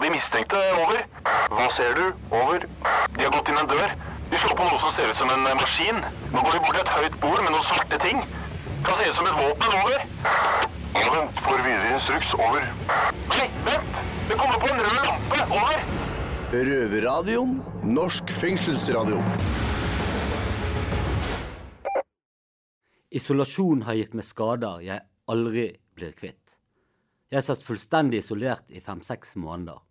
på de mistenkte. Over. Hva ser du? Over. De har gått inn en dør. De slår på noe som ser ut som en eh, maskin. Nå går de bort til et høyt bord med noen svarte ting. Kan se ut som et våpen. Over. Ja, vent. Får videre instruks. Over. Nei, vent! Det kommer på en rød lampe. Over. Røverradioen. Norsk fengselsradio. Isolasjon har gitt meg skader jeg aldri blir kvitt. Jeg satt fullstendig isolert i fem-seks måneder.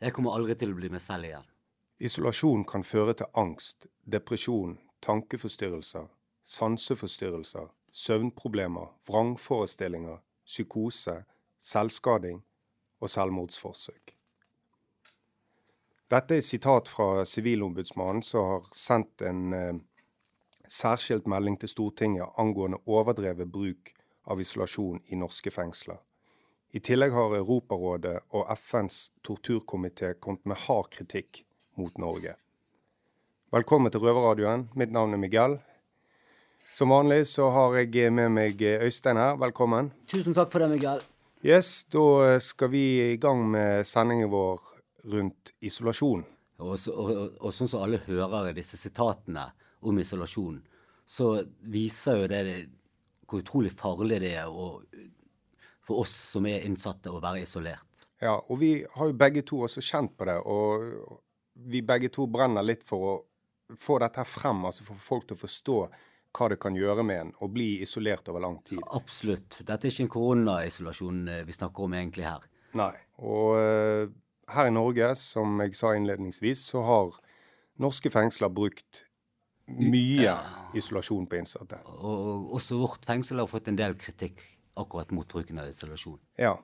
Jeg kommer aldri til å bli meg selv igjen. Isolasjon kan føre til angst, depresjon, tankeforstyrrelser, sanseforstyrrelser, søvnproblemer, vrangforestillinger, psykose, selvskading og selvmordsforsøk. Dette er et sitat fra Sivilombudsmannen, som har sendt en eh, særskilt melding til Stortinget angående overdrevet bruk av isolasjon i norske fengsler. I tillegg har Europarådet og FNs torturkomité kommet med hard kritikk mot Norge. Velkommen til Røverradioen. Mitt navn er Miguel. Som vanlig så har jeg med meg Øystein her. Velkommen. Tusen takk for det, Miguel. Yes, da skal vi i gang med sendingen vår rundt isolasjon. Og, så, og, og, og sånn som alle hører disse sitatene om isolasjon, så viser jo det hvor utrolig farlig det er å, for oss som er innsatte, å være isolert. Ja, og vi har jo begge to også kjent på det. Og vi begge to brenner litt for å få dette frem, altså for folk til å forstå hva det kan gjøre med en å bli isolert over lang tid. Absolutt. Dette er ikke en koronaisolasjon eh, vi snakker om egentlig her. Nei. Og uh, her i Norge, som jeg sa innledningsvis, så har norske fengsler brukt mye isolasjon på innsatte. Og også vårt fengsel har fått en del kritikk akkurat mot bruken av isolasjon. Ja,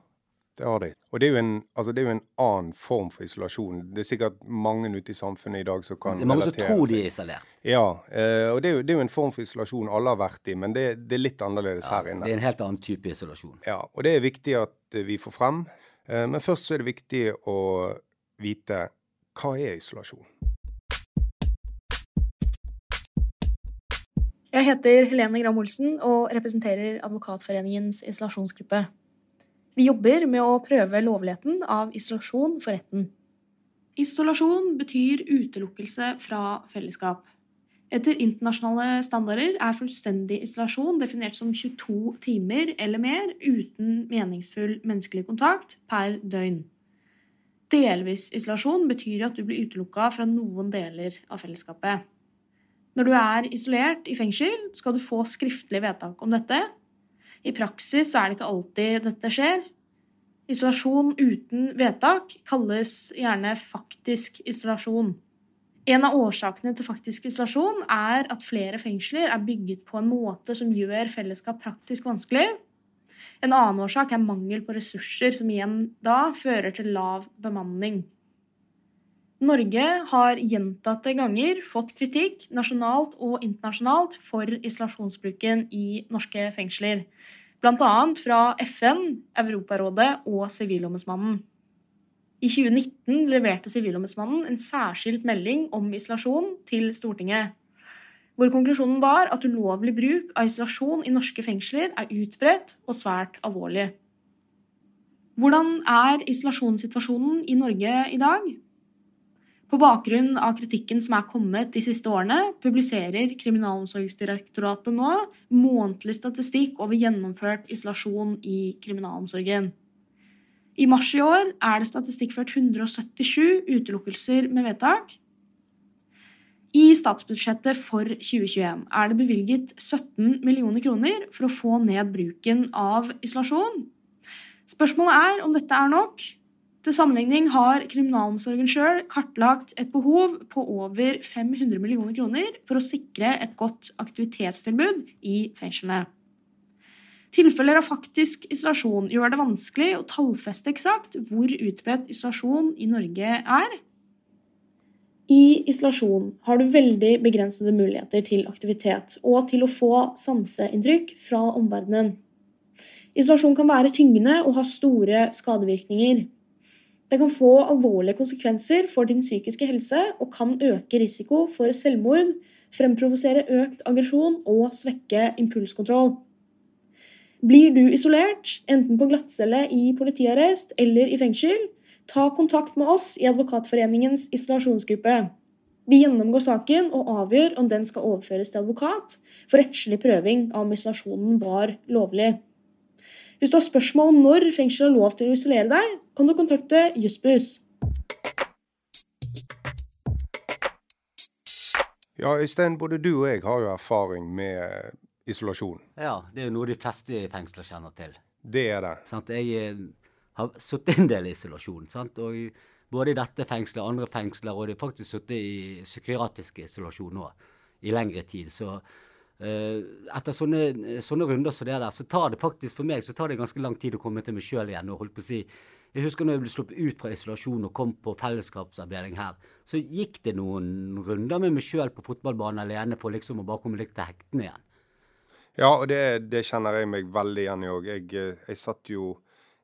det har de. Og det er, en, altså det er, jo en, annen form for isolasjon. Det er sikkert mange ute i samfunnet i dag som kan Det er mange som tror de er isolert. Ja, eh, og det er, jo, det er, jo, en form for isolasjon alle har vært i, men det, det er litt annerledes ja, her inne. Det er en helt annen type isolasjon. Ja, og det er viktig at eh, vi får frem. Eh, men først så er det viktig å vite hva er isolasjon? Jeg heter Helene Gram Olsen og representerer Advokatforeningens isolasjonsgruppe. Vi jobber med å prøve lovligheten av isolasjon for retten. Isolasjon betyr utelukkelse fra fellesskap. Etter internasjonale standarder er fullstendig isolasjon definert som 22 timer eller mer uten meningsfull menneskelig kontakt per døgn. Delvis isolasjon betyr at du blir utelukka fra noen deler av fellesskapet. Når du er isolert i fengsel, skal du få skriftlig vedtak om dette, i praksis er det ikke alltid dette skjer. Isolasjon uten vedtak kalles gjerne faktisk isolasjon. En av årsakene til faktisk isolasjon er at flere fengsler er bygget på en måte som gjør fellesskap praktisk vanskelig. En annen årsak er mangel på ressurser, som igjen da fører til lav bemanning. Norge har gjentatte ganger fått kritikk nasjonalt og internasjonalt for isolasjonsbruken i norske fengsler. Bl.a. fra FN, Europarådet og Sivilombudsmannen. I 2019 leverte Sivilombudsmannen en særskilt melding om isolasjon til Stortinget, hvor konklusjonen var at ulovlig bruk av isolasjon i norske fengsler er utbredt og svært alvorlig. Hvordan er isolasjonssituasjonen i Norge i dag? På bakgrunn av kritikken som er kommet de siste årene, publiserer Kriminalomsorgsdirektoratet nå månedlig statistikk over gjennomført isolasjon i kriminalomsorgen. I mars i år er det statistikkført 177 utelukkelser med vedtak. I statsbudsjettet for 2021 er det bevilget 17 millioner kroner for å få ned bruken av isolasjon. Spørsmålet er om dette er nok. Til sammenligning har kriminalomsorgen sjøl kartlagt et behov på over 500 millioner kroner for å sikre et godt aktivitetstilbud i fengslene. Tilfeller av faktisk isolasjon gjør det vanskelig å tallfeste eksakt hvor utbredt isolasjon i Norge er. I isolasjon har du veldig begrensede muligheter til aktivitet og til å få sanseinntrykk fra omverdenen. Isolasjon kan være tyngende og ha store skadevirkninger. Det kan få alvorlige konsekvenser for din psykiske helse og kan øke risiko for selvmord, fremprovosere økt aggresjon og svekke impulskontroll. Blir du isolert, enten på glattcelle i politiarrest eller i fengsel, ta kontakt med oss i Advokatforeningens isolasjonsgruppe. Vi gjennomgår saken og avgjør om den skal overføres til advokat for rettslig prøving av om isolasjonen var lovlig. Hvis du har spørsmål om når fengselet har lov til å isolere deg, kan du kontakte Jussbuss. Ja, Øystein, både du og jeg har jo erfaring med eh, isolasjon. Ja, det er jo noe de fleste i fengsler kjenner til. Det er det. Sant? Jeg eh, har sittet en del i isolasjon. Sant? Og både i dette fengselet og andre fengsler, og de har faktisk sittet i psykiatrisk isolasjon nå i lengre tid. Så etter sånne, sånne runder som det der, så tar det faktisk for meg så tar det ganske lang tid å komme til meg sjøl igjen. og holdt på å si, Jeg husker når jeg ble sluppet ut fra isolasjon og kom på fellesskapsavdeling her, så gikk det noen runder med meg sjøl på fotballbanen alene for liksom å bare komme litt til hektene igjen. Ja, og det, det kjenner jeg meg veldig igjen i òg. Jeg, eh, jeg satt jo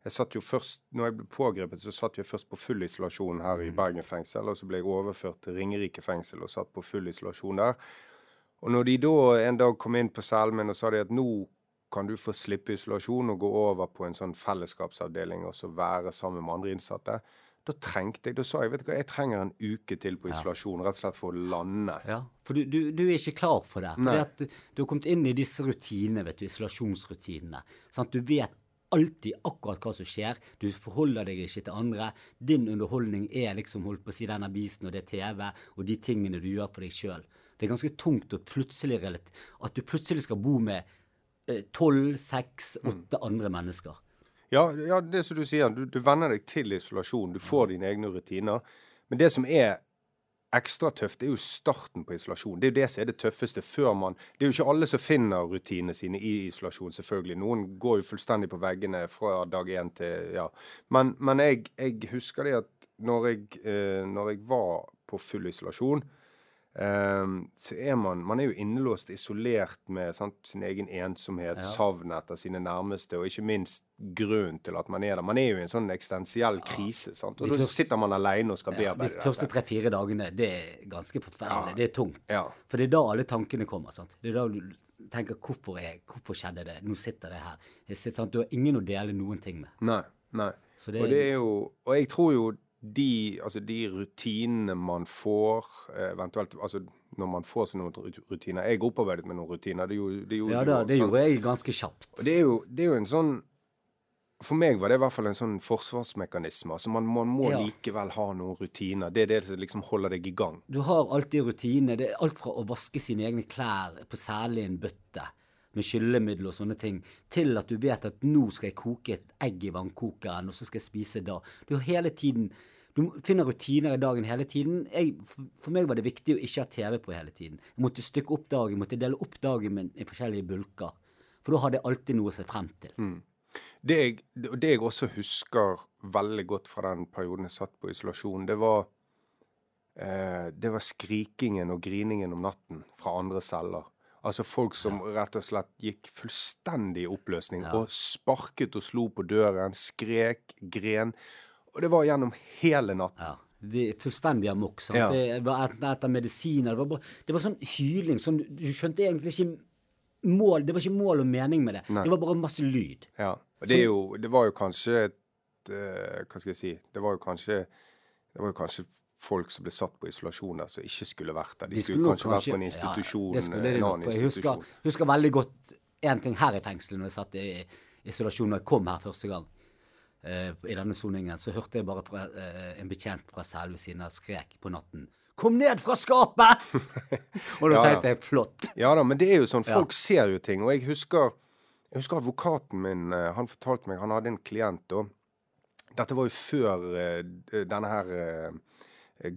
jeg satt jo først, når jeg ble pågrepet, så satt jeg først på full isolasjon her i Bergen fengsel. Og så ble jeg overført til Ringerike fengsel og satt på full isolasjon der. Og når de da en dag kom inn på Selmen og sa de at nå kan du få slippe isolasjon og gå over på en sånn fellesskapsavdeling og så være sammen med andre innsatte, da trengte jeg, da sa jeg vet du hva, jeg trenger en uke til på isolasjon, rett og slett for å lande. Ja, for du, du, du er ikke klar for det. For du har kommet inn i disse rutinene, vet du, isolasjonsrutinene. Sant? Du vet alltid akkurat hva som skjer. Du forholder deg ikke til andre. Din underholdning er liksom holdt på å si den avisen og det TV og de tingene du gjør for deg sjøl. Det er ganske tungt å plutselig at du plutselig skal bo med eh, tolv, seks, åtte andre mennesker. Ja, ja, det som du sier, du, du venner deg til isolasjon. Du får dine egne rutiner. Men det som er ekstra tøft, det er jo starten på isolasjon. Det er jo det som er det tøffeste før man Det er jo ikke alle som finner rutinene sine i isolasjon, selvfølgelig. Noen går jo fullstendig på veggene fra dag én til Ja. Men, men jeg, jeg husker det at når jeg, eh, når jeg var på full isolasjon, så er man Man er jo innelåst, isolert med sant, sin egen ensomhet, savn etter sine nærmeste, og ikke minst grunnen til at man er der. Man er jo i en sånn eksistensiell krise, sant? og da sitter man alene og skal Ja, de første tre-fire dagene, det er ganske forferdelig. Ja. Det er tungt. Ja. For det er da alle tankene kommer. sant? Det er da du tenker hvorfor, jeg, hvorfor skjedde det? Nå sitter jeg her. Jeg sitter? Du har ingen å dele noen ting med. Nei. nei. Det- Og det er jo Og jeg tror jo de, altså de rutinene man får, eh, eventuelt altså når man får sånne rutiner Jeg har opparbeidet med noen rutiner. Det gjorde, det gjorde Ja da, det gjorde jeg ganske kjapt. Det er, jo, det er jo en sånn For meg var det i hvert fall en sånn forsvarsmekanisme. Altså man, man må Ja. likevel ha noen rutiner. Det er det som liksom holder deg i gang. Du har alltid rutiner. Det er alt fra å vaske sine egne klær på særlig en bøtte med skyllemiddel og sånne ting, til at du vet at nå skal jeg koke et egg i vannkokeren, og så skal jeg spise da. Du har hele tiden du finner rutiner i dagen hele tiden. Jeg, for- meg var det viktig å ikke ha TV på hele tiden. Jeg måtte stykke opp dagen, jeg måtte dele opp dagen min i forskjellige bulker. For da hadde jeg alltid noe å se frem til. Det jeg, det jeg også husker veldig godt fra den perioden jeg satt på isolasjon, det var eh, Det var skrikingen og griningen om natten fra andre celler. Altså folk som rett og slett gikk fullstendig i oppløsning og sparket og slo på døren, skrek, gren. Og det var gjennom hele natten. Ja. Er fullstendig amok. sant? Ja. Det var et- etter medisiner. Det var, bare, det var sånn hyling. Sånn, du skjønte egentlig ikke mål Det var ikke mål og mening med det. Nei. Det var bare masse lyd. Ja. Og det, jo, det var jo kanskje et uh, Hva skal jeg si Det var jo kanskje Det var jo kanskje folk som ble satt på isolasjon der, som ikke skulle vært der. De, skulle, skulle kanskje vært på en institusjon. Ja, det skulle de nok. jeg husker, husker veldig godt en ting her i fengselet når jeg satt i isolasjon, da jeg kom her første gang. Uh, I denne soningen så hørte jeg bare fra uh, en betjent fra selve ved siden av skrek på natten 'Kom ned fra skapet!' og da Ja, ja. tenkte jeg flott. Ja da, men det er jo sånn, Ja. folk ser jo ting. Og jeg husker, jeg husker advokaten min, eh, han fortalte meg, han hadde en klient da. Dette var jo før uh, denne her eh,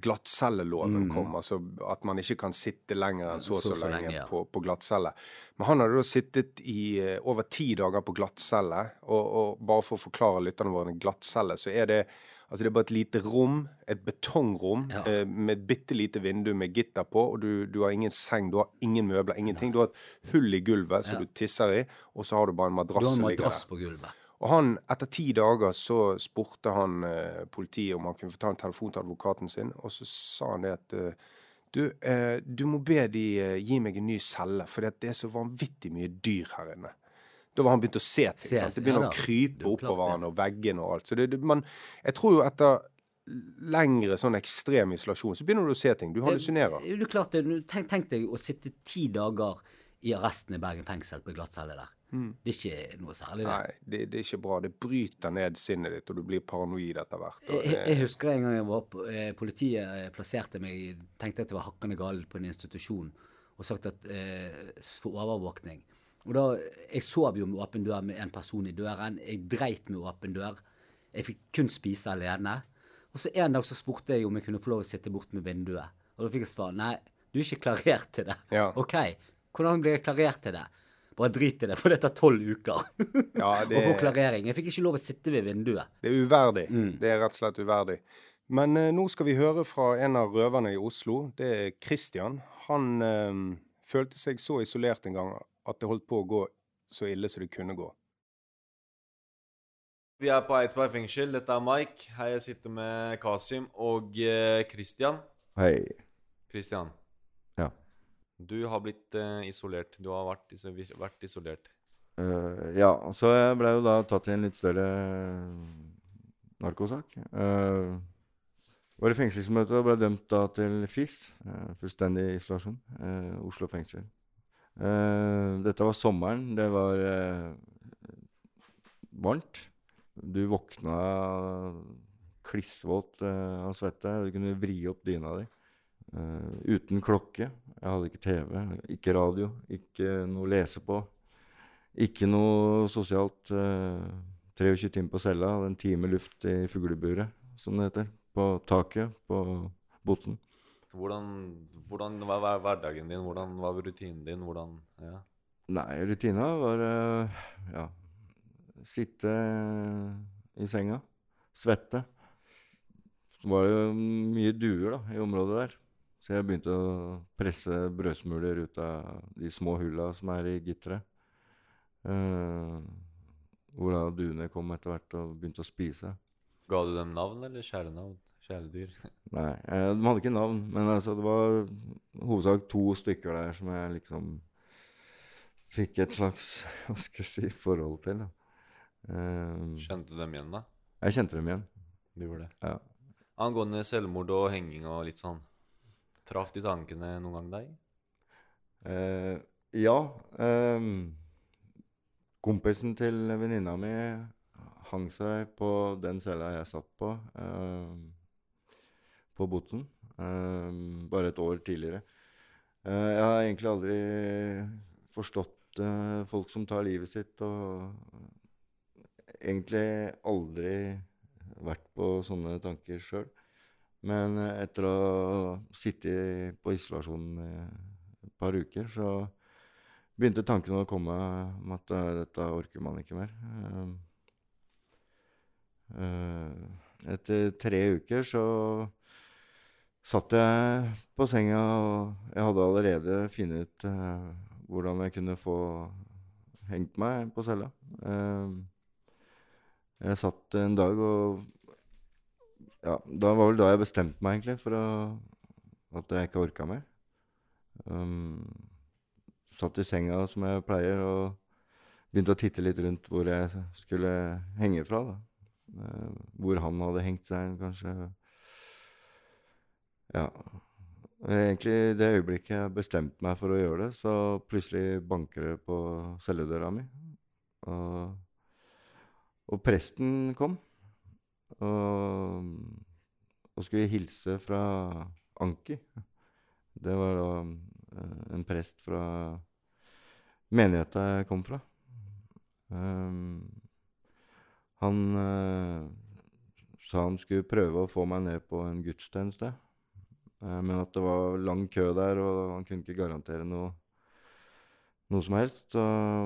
mm. kom. Altså at man ikke kan sitte lenger enn så og så, lenge, ja. på, på glattcelle. Men han hadde da sittet i eh, over ti dager på glattcelle. Og, og bare for å forklare lytterne våre, en glattcelle, så er det Altså Det er bare et lite rom, et betongrom, Ja. eh, med et bitte lite vindu med gitter på, og du, du har ingen seng, du har ingen møbler, ingenting. Du har et hull i gulvet som du tisser i, og så har du bare en Du har en madrass på gulvet. Og han, etter ti dager så spurte han eh, politiet om han kunne få ta en telefon til advokaten sin, og så sa han det at eh, du, eh, du må be de eh, gi meg en ny celle, for det er så vanvittig mye dyr her inne. Da var han begynt å se ting. Sant? Det begynner ja å krype er oppover han og veggene og alt. Så det, det, man, jeg tror jo etter lengre sånn ekstrem isolasjon, så begynner du å se ting. Du hallusinerer. Det er klart det, tenk, tenk deg å sitte ti dager i arresten i Bergen fengsel på glattcelle der. Det er ikke noe særlig, det. Nei, det, det er ikke bra. Det bryter ned sinnet ditt, og du blir paranoid etter hvert. og Jeg, det- jeg husker en gang jeg var på, eh, politiet eh, plasserte meg Tenkte at jeg var hakkende gal på en institusjon og sagt at eh, for overvåkning. Og da, Jeg sov jo med åpen dør med en person i døren. Jeg dreit med åpen dør. Jeg fikk kun spise alene. Og så En dag så spurte jeg om jeg kunne få lov å sitte bort med vinduet. Og da fikk jeg svar nei, du er ikke klarert til det. Ja. OK, hvordan blir jeg klarert til det? Bare drit i det, for det tar tolv uker Ja, det, å få klarering. Jeg fikk ikke lov å sitte ved vinduet. det er uverdig. Mm. Det er rett og slett uverdig. Men eh, nå skal vi høre fra en av røverne i Oslo. Det er Christian. Han eh, følte seg så isolert en gang at det holdt på å gå så ille som det kunne gå. Vi er på Eidsberg fengsel. Dette er Mike. Her jeg sitter med Kasim og eh, Christian. Hei. Christian. Du har blitt uh, isolert. Du har vært, iso vært isolert. Uh, ja, så jeg ble jo da tatt i en litt større narkosak. Uh, var i fengselsmøte og ble dømt da til FIS, uh, fullstendig isolasjon. eh, Oslo fengsel. Eh, dette var sommeren. Det var eh, varmt. Du våkna klissvåt eh, av svette. Du kunne vri opp dyna di. Eh, uten klokke. Jeg hadde ikke TV, ikke radio, ikke noe å lese på. Ikke noe sosialt. Uh, 23 timer på cella, og en time luft i fugleburet, som det heter. På taket på Botsen. Hvordan, hvordan var hver- hverdagen din? Hvordan var rutinen din? Hvordan ja. Nei, rutina var uh, ja Sitte i senga. Svette. Så var det jo mye duer da, i området der. Så jeg begynte å presse brødsmuler ut av de små hulla som er i gitteret. Uh, hvor da duene kom etter hvert og begynte å spise. Ga du dem navn, eller kjælenavn? Kjæledyr? Nei, eh, de hadde ikke navn, men altså, det var hovedsak to stykker der som jeg liksom fikk et slags hva skal jeg si, forhold til. Da. Eh, Kjente du dem igjen, da? jeg kjente dem igjen. Du gjorde det. Ja. Angående selvmord og henging og litt sånn. Traff de tankene noen gang deg? Eh, ja. ehm, kompisen til venninna mi hang seg på den cella jeg satt på, ehm, på Botsen. ehm, bare et år tidligere. Eh, jeg har egentlig aldri forstått eh, folk som tar livet sitt, og egentlig aldri vært på sånne tanker sjøl. Men eh, etter å ha sittet på isolasjon i et par uker, så begynte tankene å komme om at eh, dette orker man ikke mer. Eh, eh, etter tre uker så satt jeg på senga, og jeg hadde allerede funnet ut eh, hvordan jeg kunne få hengt meg på cella. Eh, jeg satt en dag og ja, da var vel da jeg bestemte meg egentlig for å, at jeg ikke orka mer. Um, satt i senga som jeg pleier, og begynte å titte litt rundt hvor jeg skulle henge fra. da. Eh, hvor han hadde hengt seg, kanskje. Ja. Egentlig det øyeblikket jeg bestemte meg for å gjøre det, så plutselig banker det på celledøra mi. Og, og presten kom. Og, og skulle hilse fra Anki. Det var da eh, en prest fra menigheta jeg kom fra. Um, han uh, sa han skulle prøve å få meg ned på en gudstjeneste, Uh, men at det var lang kø der, og han kunne ikke garantere noe, noe som helst. Så,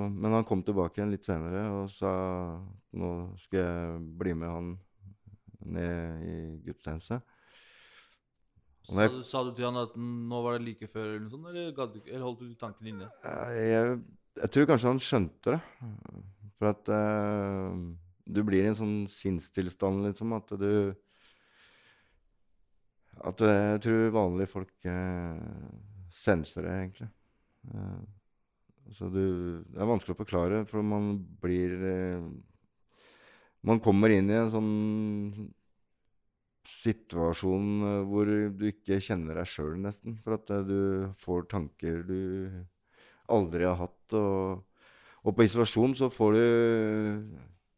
men han kom tilbake igjen litt senere og sa nå skulle jeg bli med han ned i gudstjeneste. Sa du, sa du til han at nå var det like før, eller noe sånt, eller, gadd eller holdt du tanken inne? jeg, jeg, tror kanskje han skjønte det. For at uh, du blir i en sånn sinnstilstand, liksom, at du At jeg tror vanlige folk uh, senser det, egentlig. Uh, så du Det er vanskelig å forklare, for man blir eh, Man kommer inn i en sånn situasjon eh, hvor du ikke kjenner deg sjøl, nesten. For at eh, du får tanker du aldri har hatt. Og, og på isolasjon så får du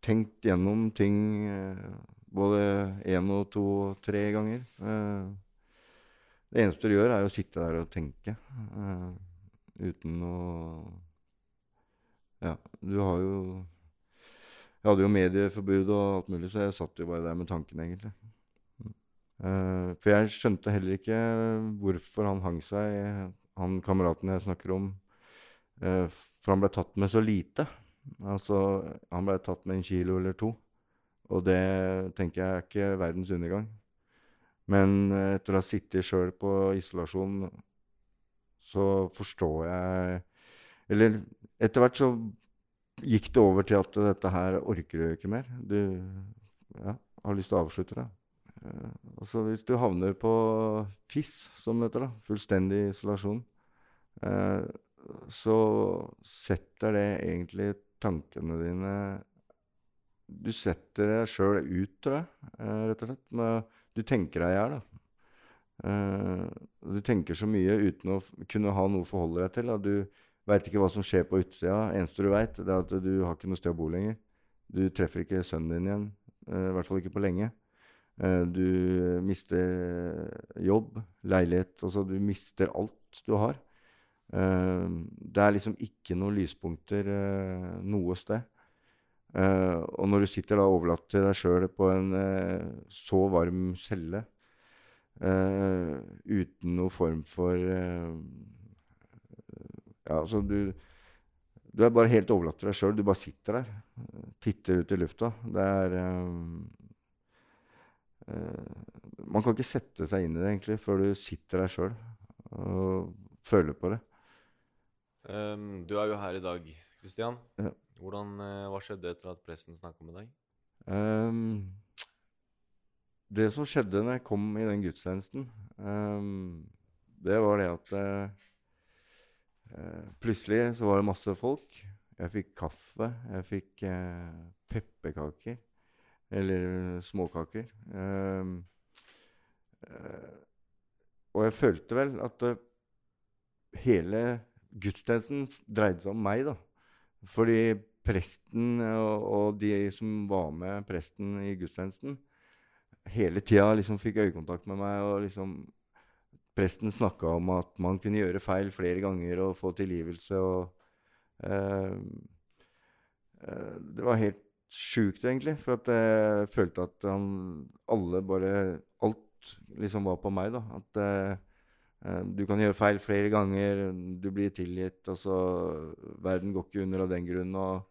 tenkt gjennom ting eh, både én og to og tre ganger. Det eneste du gjør, er å sitte der og tenke. uten å Ja, du har jo Jeg hadde jo medieforbud og alt mulig, så jeg satt jo bare der med tankene, egentlig. Uh, for jeg skjønte heller ikke hvorfor han hang seg, han kameraten jeg snakker om. Uh, for han ble tatt med så lite. Altså, han ble tatt med en kilo eller to. Og det tenker jeg er ikke verdens undergang. Men etter å ha sittet sjøl på isolasjon, så forstår jeg Eller etter hvert så gikk det over til at dette her orker du ikke mer. Du ja, har lyst til å avslutte det. Eh, altså hvis du havner på FIS, som det heter, da, fullstendig isolasjon, eh, så setter det egentlig tankene dine Du setter deg sjøl ut, tror jeg, eh, rett og slett. Med, du tenker deg i hjel, du tenker så mye uten å kunne ha noe å forholde deg til. Da. Du veit ikke hva som skjer på utsida. Eneste du veit, er at du har ikke noe sted å bo lenger. Du treffer ikke sønnen din igjen. eh, I hvert fall ikke på lenge. Eh, du mister jobb, leilighet Altså, du mister alt du har. Eh, det er liksom ikke noen lyspunkter eh, noe sted. Eh, og når du sitter da overlatt til deg sjøl på en eh, så varm celle eh, uten noen form for eh, Ja, altså du Du er bare helt overlatt til deg sjøl. Du bare sitter der. eh, Titter ut i lufta. Det er eh, eh, Man kan ikke sette seg inn i det egentlig før du sitter der sjøl og føler på det. Um, du er jo her i dag, Kristian. Ja. Hvordan, hva skjedde etter at pressen snakka med deg? Um, det som skjedde når jeg kom i den gudstjenesten, um, det var det at eh, plutselig så var det masse folk. Jeg fikk kaffe. Jeg fikk eh, pepperkaker. Eller småkaker. Ehm, eh, og jeg følte vel at eh, hele gudstjenesten dreide seg om meg, da. Fordi presten og, og de som var med presten i gudstjenesten, hele tida liksom fikk øyekontakt med meg. og liksom Presten snakka om at man kunne gjøre feil flere ganger og få tilgivelse. og uh, Det var helt sjukt, egentlig. For at jeg følte at han alle bare Alt liksom var på meg, da. At eh, du kan gjøre feil flere ganger, du blir tilgitt. altså Verden går ikke under av den grunn. og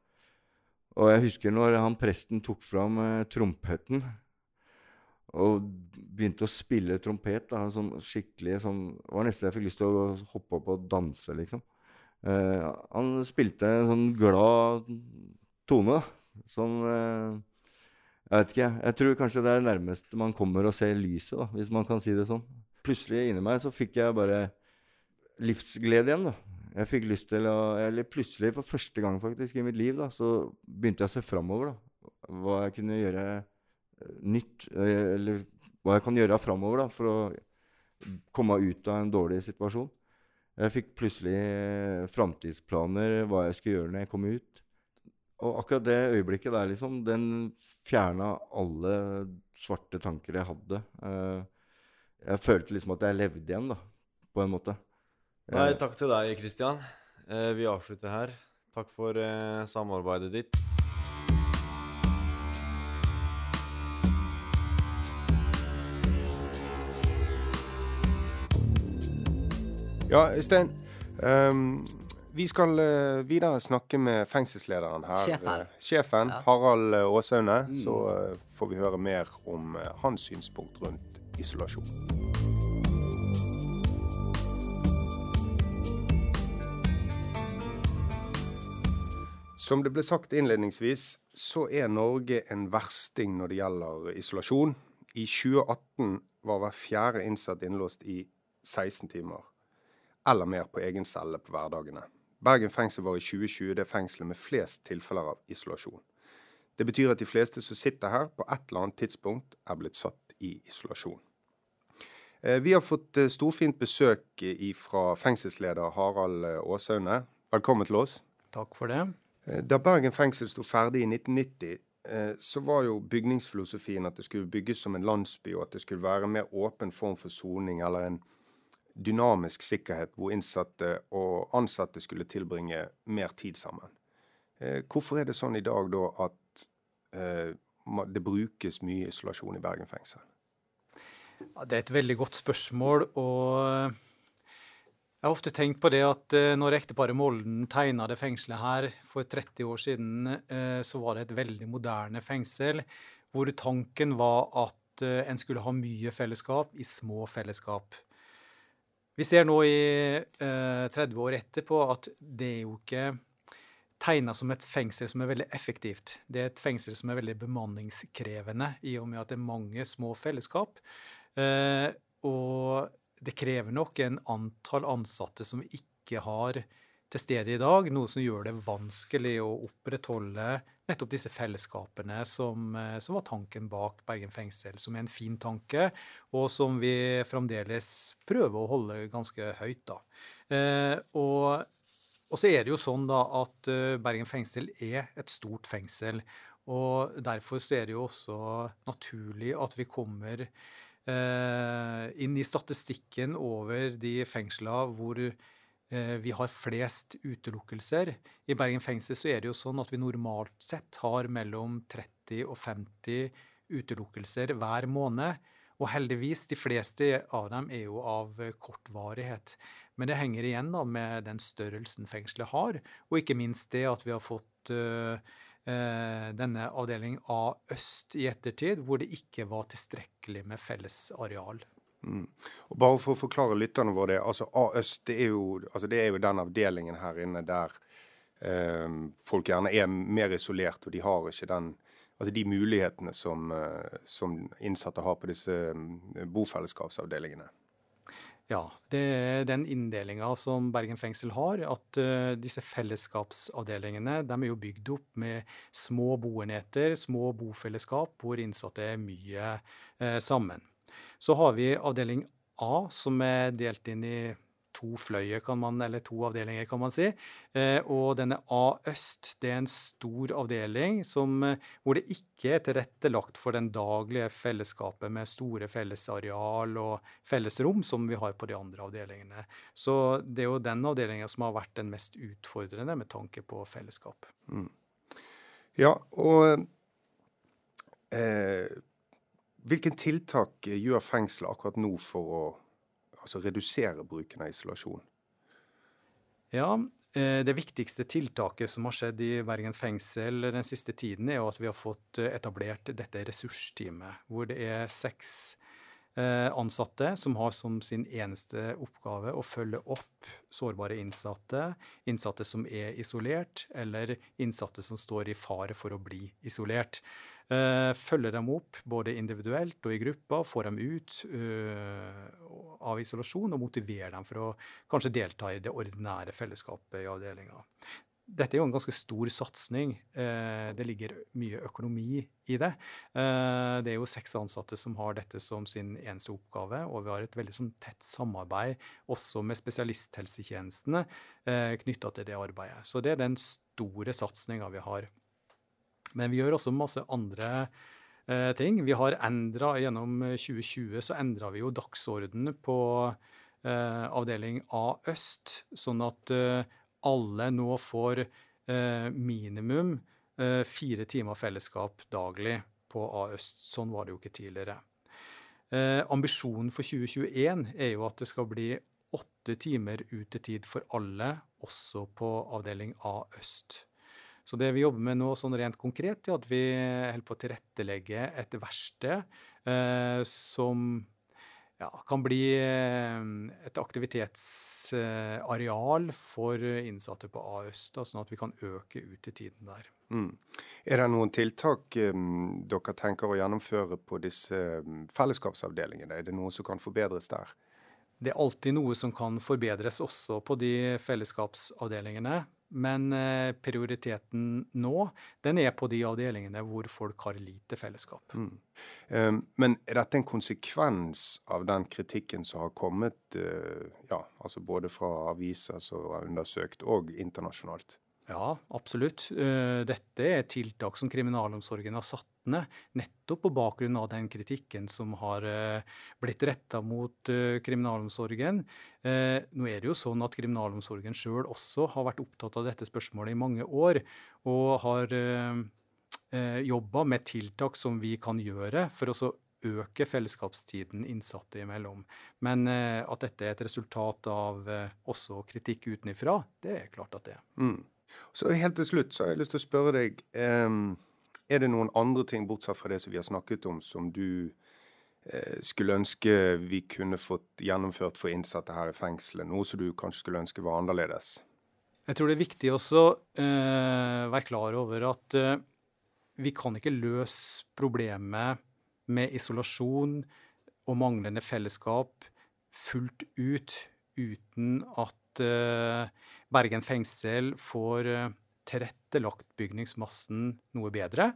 og jeg husker når han presten tok fram trompeten og begynte å spille trompet. Da, sånn skikkelig sånn, Det var nesten jeg fikk lyst til å hoppe opp og danse, liksom. Eh, han spilte en sånn glad tone. Sånn eh, Jeg vet ikke. Jeg tror kanskje det er det nærmeste man kommer å se lyset, da, hvis man kan si det sånn. Plutselig inni meg så fikk jeg bare livsglede igjen. da. Jeg fikk lyst til å Eller plutselig, for første gang faktisk i mitt liv, da, så begynte jeg å se framover. da. Hva jeg kunne gjøre nytt. eh, Eller hva jeg kan gjøre framover da, for å komme ut av en dårlig situasjon. Jeg fikk plutselig eh, framtidsplaner, hva jeg skulle gjøre når jeg kom ut. Og akkurat det øyeblikket der, liksom, den fjerna alle svarte tanker jeg hadde. Eh, jeg følte liksom at jeg levde igjen, da, på en måte. Nei, takk til deg, Kristian. Vi avslutter her. Takk for samarbeidet ditt. Ja, Øystein. Um, vi skal uh, videre snakke med fengselslederen her. Sjefen. Uh, sjefen Ja. Harald Aasaune. Mm. Så uh, får vi høre mer om eh, hans synspunkt rundt isolasjon. Som det ble sagt innledningsvis, så er Norge en versting når det gjelder isolasjon. I 2018 var hver fjerde innsatt innlåst i 16 timer eller mer på egen celle på hverdagene. Bergen fengsel var i 2020 det fengselet med flest tilfeller av isolasjon. Det betyr at de fleste som sitter her, på et eller annet tidspunkt er blitt satt i isolasjon. Eh, vi har fått eh, storfint besøk fra fengselsleder Harald Åsaune. Velkommen til oss. Takk for det. Da Bergen fengsel sto ferdig i 1990, så var jo bygningsfilosofien at det skulle bygges som en landsby, og at det skulle være en mer åpen form for soning, eller en dynamisk sikkerhet hvor innsatte og ansatte skulle tilbringe mer tid sammen. Hvorfor er det sånn i dag da at det brukes mye isolasjon i Bergen fengsel? Ja, det er et veldig godt spørsmål. og Jeg har ofte tenkt på det at eh, når ekteparet Molden tegna det fengselet her for 30 år siden, eh, så var det et veldig moderne fengsel hvor tanken var at eh, en skulle ha mye fellesskap i små fellesskap. Vi ser nå i 30 år etterpå at det er jo ikke tegna som et fengsel som er veldig effektivt. Det er et fengsel som er veldig bemanningskrevende, i og med at det er mange små fellesskap. Eh, og det krever nok en antall ansatte som ikke har til stede i dag, noe som gjør det vanskelig å opprettholde nettopp disse fellesskapene som, eh, som, var tanken bak Bergen fengsel, som er en fin tanke, og som vi fremdeles prøver å holde ganske høyt. da. Eh, og og så er det jo sånn da at eh, Bergen fengsel er et stort fengsel. Og derfor så er det jo også naturlig at vi kommer eh, inn i statistikken over de fengsla hvor vi har flest utelukkelser. I Bergen fengsel så er det jo sånn at vi normalt sett har mellom 30 og 50 utelukkelser hver måned. Og heldigvis, de fleste av dem er jo av kortvarighet. Men det henger igjen da med den størrelsen fengselet har, og ikke minst det at vi har fått uh, uh, denne avdeling A øst i ettertid, hvor det ikke var tilstrekkelig med felles areal. Mm. Og bare for å forklare lytterne våre det, altså A øst det er, jo, altså det er jo den avdelingen her inne der eh, folk gjerne er mer isolert, og de har ikke den altså de mulighetene som, eh, som innsatte har på disse mm, bofellesskapsavdelingene. Ja, det er den inndelinga som Bergen fengsel har. At uh, disse fellesskapsavdelingene de er jo bygd opp med små boenheter, små bofellesskap, hvor innsatte er mye uh, sammen. Så har vi avdeling A, som er delt inn i to fløyer, kan man, eller to avdelinger, kan man si. Eh, og denne A-øst det er en stor avdeling som, eh, hvor det ikke er tilrettelagt for den daglige fellesskapet med store fellesareal og fellesrom som vi har på de andre avdelingene. Så det er jo den avdelinga som har vært den mest utfordrende med tanke på fellesskap. Mm. Ja, og eh, hvilke tiltak gjør fengselet akkurat nå for å altså redusere bruken av isolasjon? Ja, eh, det viktigste tiltaket som har skjedd i Bergen fengsel den siste tiden, er at vi har fått eh, etablert dette ressursteamet, hvor det er seks eh, ansatte som har som sin eneste oppgave å følge opp sårbare innsatte, innsatte som er isolert, eller innsatte som står i fare for å bli isolert. Uh, følger dem opp både individuelt og i grupper, får dem ut uh, av isolasjon og motiverer dem for å kanskje delta i det ordinære fellesskapet i avdelinga. Dette er jo en ganske stor satsing. Uh, det ligger mye økonomi i det. det er jo seks ansatte som har dette som sin eneste oppgave, og vi har et veldig sånn, tett samarbeid også med spesialisthelsetjenestene knytta til det arbeidet. Så det er den store satsinga vi har. Men vi gjør også masse andre eh, ting. Vi har endra Gjennom 2020 så endra vi jo dagsordenen på eh, avdeling A øst, sånn at eh, alle nå får eh, minimum eh, fire timer fellesskap daglig på A øst. Sånn var det jo ikke tidligere. Eh, ambisjonen for 2021 er jo at det skal bli åtte timer utetid for alle, også på avdeling A øst. Så det vi jobber med nå sånn rent konkret, er at vi holder på å tilrettelegge et verksted eh, som ja, kan bli eh, et aktivitetsareal for innsatte på A-øst, sånn at vi kan øke ut i tiden der. Mm. Er det noen tiltak um, dere tenker å gjennomføre på disse um, fellesskapsavdelingene? Er det noe som kan forbedres der? Det er alltid noe som kan forbedres også på de fellesskapsavdelingene. Men eh, prioriteten nå, den er på de avdelingene hvor folk har lite fellesskap. Mm. Um, men er dette en konsekvens av den kritikken som har kommet, uh, ja, altså både fra aviser som har undersøkt, og internasjonalt? Ja, absolutt. Eh, dette er tiltak som kriminalomsorgen har satt ned, nettopp på bakgrunn av den kritikken som har eh, blitt retta mot eh, kriminalomsorgen. Nå er det jo sånn at kriminalomsorgen sjøl også har vært opptatt av dette spørsmålet i mange år, og har jobba med tiltak som vi kan gjøre for å øke fellesskapstiden innsatte imellom. Men at dette er et resultat av også kritikk utenfra, det er klart at det er. Mm. Så helt til slutt så har jeg lyst til å spørre deg Er det noen andre ting, bortsett fra det som vi har snakket om, som du uh, skulle ønske vi kunne fått gjennomført for innsatte her i fengselet? Noe som du kanskje skulle ønske var annerledes? Jeg tror det er viktig også å uh, være klar over at uh, vi kan ikke løse problemet med isolasjon og manglende fellesskap fullt ut uten at Bergen fengsel får eh, tilrettelagt bygningsmassen noe bedre.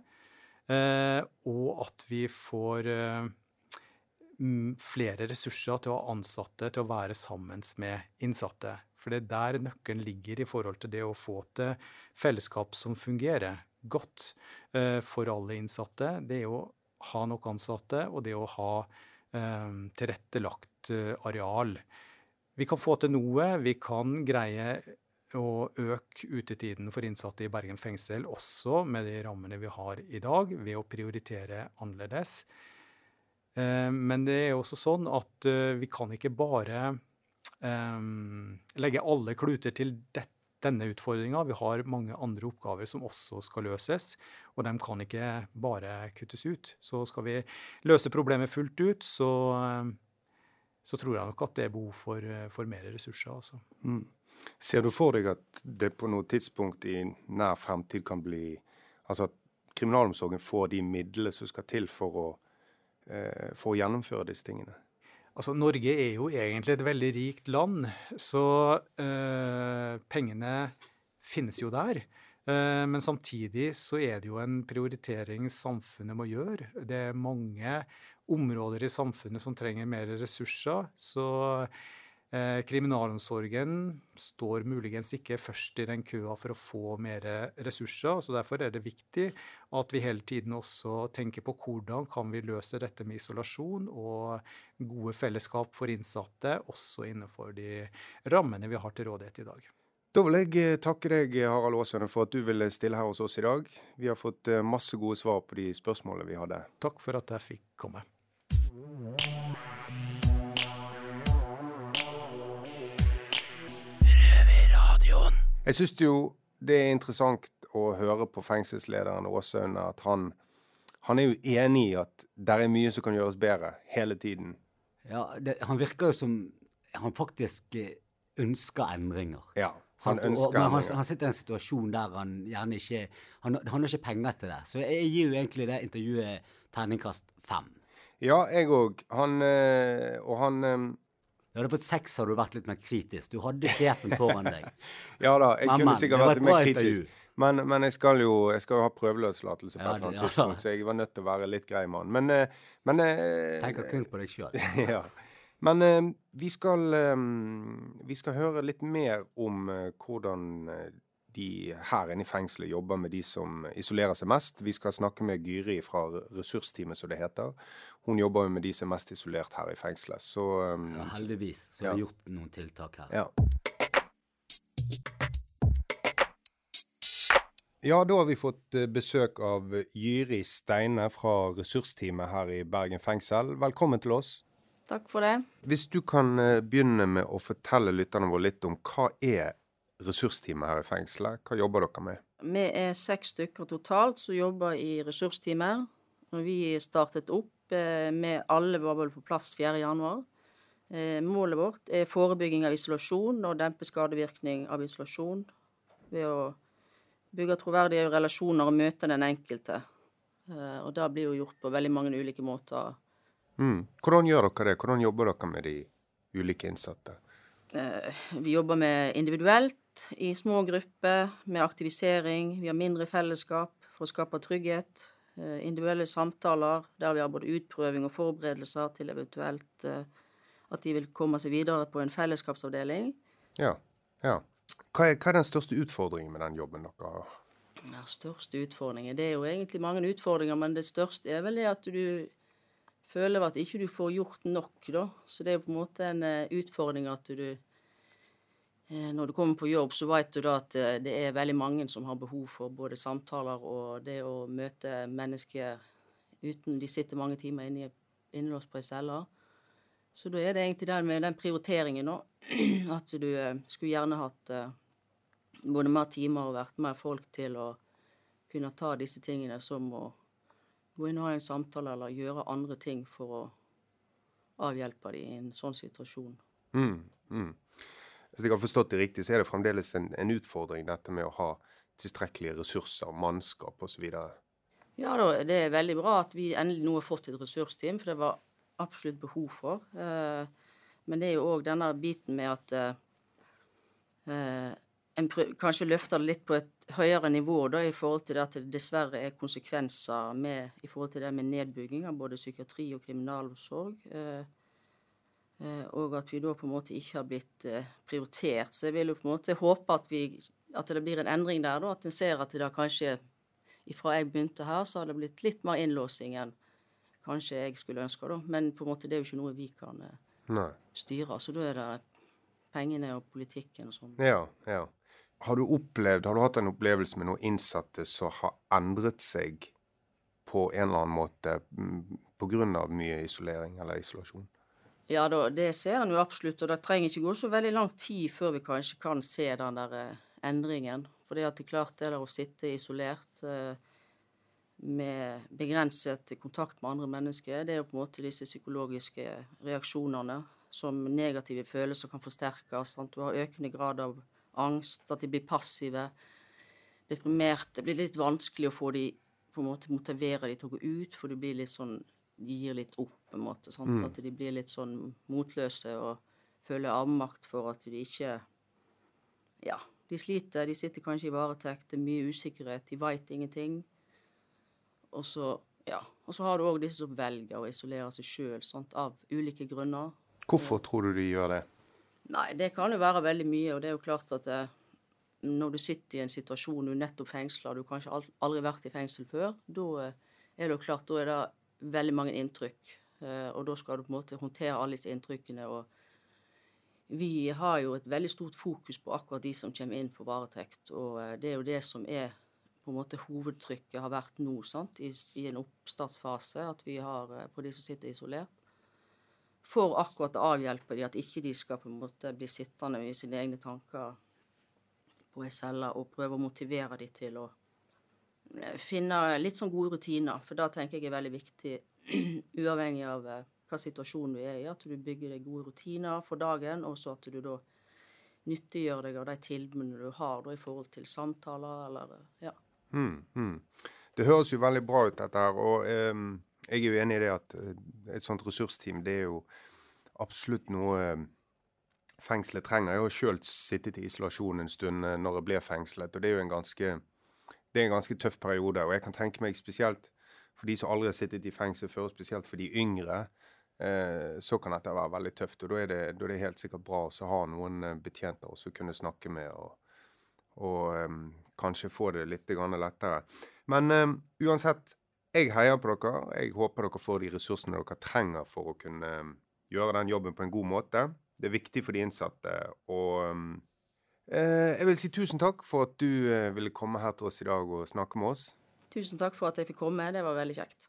Eh, og at vi får eh, flere ressurser til å ha ansatte til å være sammen med innsatte. For det er der nøkkelen ligger i forhold til det å få til fellesskap som fungerer godt for alle innsatte. Det er å ha nok ansatte, og det å ha tilrettelagt areal. Vi kan få til noe. Vi kan greie å øke utetiden for innsatte i Bergen fengsel, også med de rammene vi har i dag, ved å prioritere annerledes. Eh, men det er også sånn at eh, vi kan ikke bare um, legge alle kluter til denne utfordringa. Vi har mange andre oppgaver som også skal løses, og de kan ikke bare kuttes ut. Så skal vi løse problemet fullt ut, så, så tror jeg nok at det er behov for, for mer ressurser. Altså. Mm. Ser du for deg at det på noe tidspunkt i nær fremtid kan bli Altså at kriminalomsorgen får de midlene som skal til for å, eh, for å gjennomføre disse tingene? Altså, Norge er jo egentlig et veldig rikt land, så øh, pengene finnes jo der. Eh, men samtidig så er det jo en prioritering samfunnet må gjøre. Det er mange områder i samfunnet som trenger mer ressurser. så Eh, kriminalomsorgen står muligens ikke først i den køa for å få mer ressurser. så Derfor er det viktig at vi hele tiden også tenker på hvordan kan vi løse dette med isolasjon og gode fellesskap for innsatte, også innenfor de rammene vi har til rådighet i dag. Da vil jeg eh, takke deg, Harald Aasøne, for at du ville stille her hos oss i dag. Vi har fått eh, masse gode svar på de spørsmålene vi hadde. Takk for at jeg fikk komme. Jeg syns jo det er interessant å høre på fengselslederen Åsøen at han, han, er jo enig i at det er mye som kan gjøres bedre, hele tiden. Ja, det, han virker jo som han faktisk eh, ønsker endringer. Ja, han ønsker og, endringer. Han, han, sitter i en situasjon der han gjerne ikke Han, han har ikke penger til det. Så jeg gir jo egentlig det intervjuet terningkast fem. Ja, jeg òg. Han eh, Og han ja, fått seks, har du vært litt mer kritisk. Du hadde sjefen foran deg. ja da, jeg men, kunne sikkert vært mer kritisk. Men, men, jeg, skal jo, jeg skal jo ha prøveløslatelse på ja, et eller annet tidspunkt, så jeg var nødt til å være litt grei mann. Men, eh, men eh, Tenker kun på deg sjøl. ja. Men vi, skal, vi skal høre litt mer om hvordan de her inne i fengselet jobber med de som isolerer seg mest. Vi skal snakke med Gyri fra ressursteamet, som det heter. Hun jobber jo med de som er mest isolert her i fengselet. Så, um, ja, heldigvis så har vi gjort noen tiltak her. Ja. Ja, da har vi fått eh, besøk av Gyri Steine fra ressursteamet her i Bergen fengsel. Velkommen til oss. Takk for det. Hvis du kan eh, begynne med å fortelle lytterne våre litt om hva er ressursteamet her i fengselet? Hva jobber dere med? Vi er seks stykker totalt som jobber i ressursteamet. Vi startet opp eh, med alle var på plass 4.1. Målet vårt er forebygging av isolasjon og dempe skadevirkning av isolasjon ved å bygge troverdige relasjoner og møte den enkelte. Eh, og det blir jo gjort på veldig mange ulike måter. Mm. Hvordan gjør dere det? Hvordan jobber dere med de ulike innsatte? Eh, vi jobber med individuelt, tett i små grupper med aktivisering. Vi har mindre fellesskap for å skape trygghet. Eh, individuelle samtaler der vi har både utprøving og forberedelser til eventuelt eh, at de vil komme seg videre på en fellesskapsavdeling. Ja. ja. Hva, er, hva er den største utfordringen med den jobben dere har? Ja, største utfordringen Det er jo egentlig mange utfordringer, men det største er vel det at du føler at ikke du får gjort nok, da. Så det er jo på en måte en eh, utfordring at du Når du kommer på jobb, så vet du da at eh, det er veldig mange som har behov for både samtaler og det å møte mennesker uten De sitter mange timer inne, innelåst på ei celle. Så da er det egentlig den med den prioriteringen, nå, At du skulle gjerne hatt både mer timer og vært mer folk til å kunne ta disse tingene, som å gå inn og ha en samtale eller gjøre andre ting for å avhjelpe dem i en sånn situasjon. Mm, mm. Hvis jeg har forstått det riktig, så er det fremdeles en, en utfordring dette med å ha tilstrekkelige ressurser, mannskap osv.? Ja, da, det er veldig bra at vi endelig nå har fått et ressursteam, for det var absolutt behov for. Eh, men det er jo òg denne biten med at en en kanskje løfter det litt på et høyere nivå da, i forhold til at det dessverre er konsekvenser med, i forhold til det med nedbygging av både psykiatri og kriminalomsorg. Eh, eh, og at vi da på en måte ikke har blitt eh, prioritert. Så jeg vil jo på en måte håpe at, vi, at det blir en endring der, da. At en ser at det da kanskje ifra jeg begynte her, så har det blitt litt mer innlåsing enn kanskje jeg skulle ønske. da. Men på en måte det er jo ikke noe vi kan eh, Nei. styre. Så da er det pengene og politikken og sånn. Ja, ja. Har du opplevd, har du hatt en opplevelse med noen innsatte som har endret seg på en eller annen måte pga. mye isolering eller isolasjon? Ja, det ser en jo absolutt, og det trenger ikke gå så veldig lang tid før vi kanskje kan se den der eh, endringen. For det at det er klart det der å sitte isolert eh, med begrenset kontakt med andre mennesker, det er jo på en måte disse psykologiske reaksjonene som negative følelser kan forsterkes. Du har økende grad av angst, at de blir passive, deprimerte. Det blir litt vanskelig å få de på en måte motivere de til å gå ut, for du blir litt sånn De gir litt opp, på en måte. Mm. At de blir litt sånn motløse og føler avmakt for at de ikke Ja, de sliter. De sitter kanskje i varetekt, det er mye usikkerhet, de veit ingenting. Og så ja, og så har du òg disse som velger å isolere seg sjøl av ulike grunner. Hvorfor tror du de gjør det? Nei, det kan jo være veldig mye. Og det er jo klart at det, eh, når du sitter i en situasjon du nettopp fengsla, du har kanskje aldri vært i fengsel før, da eh, er det jo klart, da er det veldig mange inntrykk. Eh, og da skal du på en måte håndtere alle disse inntrykkene. og vi har jo et veldig stort fokus på akkurat de som kommer inn på varetekt. Og det er jo det som er på en måte hovedtrykket har vært nå, sant? I, i en oppstartsfase. At vi har på de som sitter isolert for akkurat å avhjelpe dem, at ikke de skal på en måte bli sittende i sine egne tanker på ei celle, og prøve å motivere dem til å eh, finne litt sånn gode rutiner. For da tenker jeg er veldig viktig, uavhengig av eh, hva situasjonen du er i, at du bygger deg gode rutiner for dagen, og så at du da nyttiggjør deg av de tilbudene du har da, i forhold til samtaler eller eh, ja. Mm, mm. Det høres jo veldig bra ut, dette her. og... Um jeg er jo enig i det at eh, et sånt ressursteam det er jo absolutt noe eh, fengselet trenger. Jeg har sjøl sittet i isolasjon en stund eh, når jeg ble fengslet, og det er jo en ganske, det er en ganske tøff periode. Og jeg kan tenke meg spesielt for de som aldri har sittet i fengsel før, spesielt for de yngre, så kan dette være veldig tøft. Og da er det, da er det helt sikkert bra å ha noen betjenter å kunne snakke med, og, og um, kanskje få det litt lettere. Men um, uansett, jeg heier på dere. Jeg håper dere får de ressursene dere trenger for å kunne um, gjøre den jobben på en god måte. Det er viktig for de innsatte. Og eh, jeg vil si tusen takk for at du eh, ville komme her til oss i dag og snakke med oss. Tusen takk for at jeg fikk komme. Det var veldig kjekt.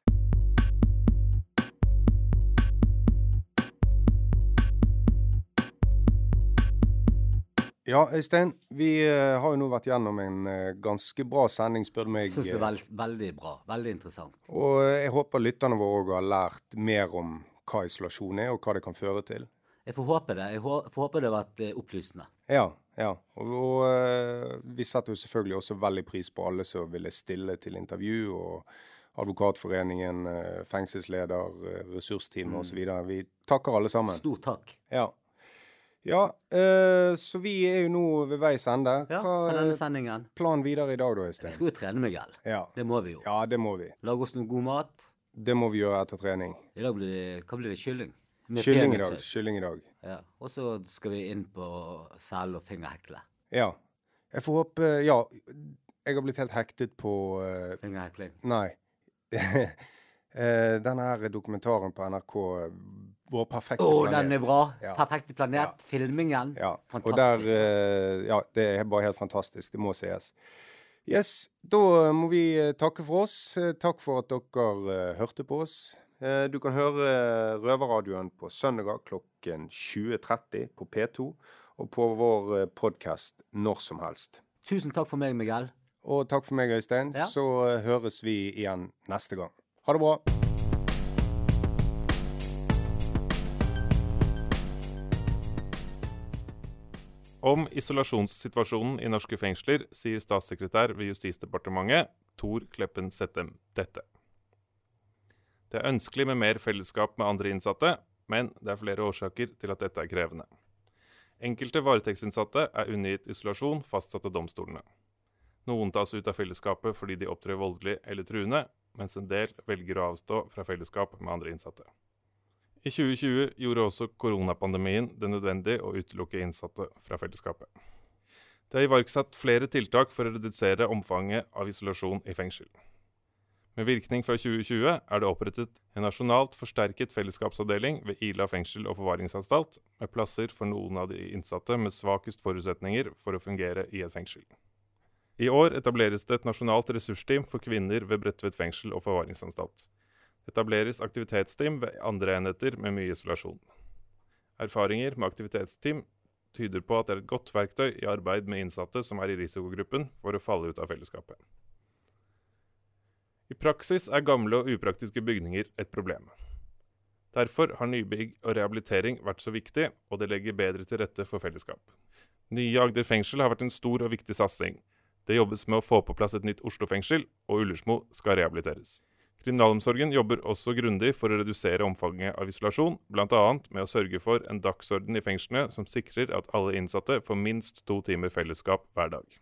Ja, Øystein. Vi uh, har jo nå vært gjennom en ganske bra sending, spør du meg. Syns det er veld, veldig bra. Veldig interessant. Og jeg håper lytterne våre òg har lært mer om hva isolasjon er, og hva det kan føre til. Jeg får håpe det. Jeg får håpe det har vært opplysende. Ja. ja. Og, og vi setter jo selvfølgelig også veldig pris på alle som ville stille til intervju. og Advokatforeningen, fengselsleder, ressursteam mm. osv. Vi takker alle sammen. Stor takk. Ja. Ja, øh, så vi er jo nå ved veis ende. Ja, Hva denne sendingen. planen videre i dag, da, Vi skal jo trene, Miguel. Ja. Det må vi jo. ja, det må vi. Lage oss noe god mat. Det må vi gjøre etter trening. I dag blir det, hva blir det? Kylling? Med Kylling i dag. Kylling i dag. Ja. Og så skal vi inn på sel og fingerhekle. Ja. Jeg får håpe Ja, jeg har blitt helt hektet på uh, Fingerhekling. Nei. Uh, Denne her dokumentaren på NRK, eh, Vår perfekte oh, planet. den er bra! Ja. Perfekte planet. Filmingen. Ja. Og der Fantastisk. eh, Ja, det er bare helt fantastisk. Det må sies. Yes, da må vi eh, takke for oss. Eh, Takk for at dere eh, hørte på oss. Eh, Du kan høre Røverradioen på søndager klokken 20.30 på P2, og på vår podkast når som helst. Tusen takk for meg, Miguel. Og takk for meg, Øystein. Ja. Så eh, høres vi igjen neste gang. Ha det bra. Om isolasjonssituasjonen i norske fengsler sier statssekretær ved Justisdepartementet Tor Kleppen Settem dette. Det er ønskelig med mer fellesskap med andre innsatte, men det er flere årsaker til at dette er krevende. Enkelte varetektsinnsatte er undergitt isolasjon fastsatt av domstolene. Noen tas ut av fellesskapet fordi de opptrer voldelig eller truende, mens en del velger å avstå fra fellesskap med andre innsatte. I 2020 gjorde også koronapandemien det nødvendig å utelukke innsatte fra fellesskapet. Det er iverksatt flere tiltak for å redusere omfanget av isolasjon i fengsel. Med virkning fra 2020 er det opprettet en nasjonalt forsterket fellesskapsavdeling ved Ila fengsel og forvaringsanstalt, med plasser for noen av de innsatte med svakest forutsetninger for å fungere i et fengsel. I år etableres det et nasjonalt ressursteam for kvinner ved Bredtvet fengsel og forvaringsanstalt. Det etableres aktivitetsteam ved andre enheter med mye isolasjon. Erfaringer med aktivitetsteam tyder på at det er et godt verktøy i arbeid med innsatte som er i risikogruppen for å falle ut av fellesskapet. I praksis er gamle og upraktiske bygninger et problem. Derfor har nybygg og rehabilitering vært så viktig, og det legger bedre til rette for fellesskap. Nye Agder fengsel har vært en stor og viktig satsing. Det jobbes med å få på plass et nytt Oslo fengsel, og Ullersmo skal rehabiliteres. Kriminalomsorgen jobber også grundig for å redusere omfanget av isolasjon, bl.a. med å sørge for en dagsorden i fengslene som sikrer at alle innsatte får minst to timer fellesskap hver dag.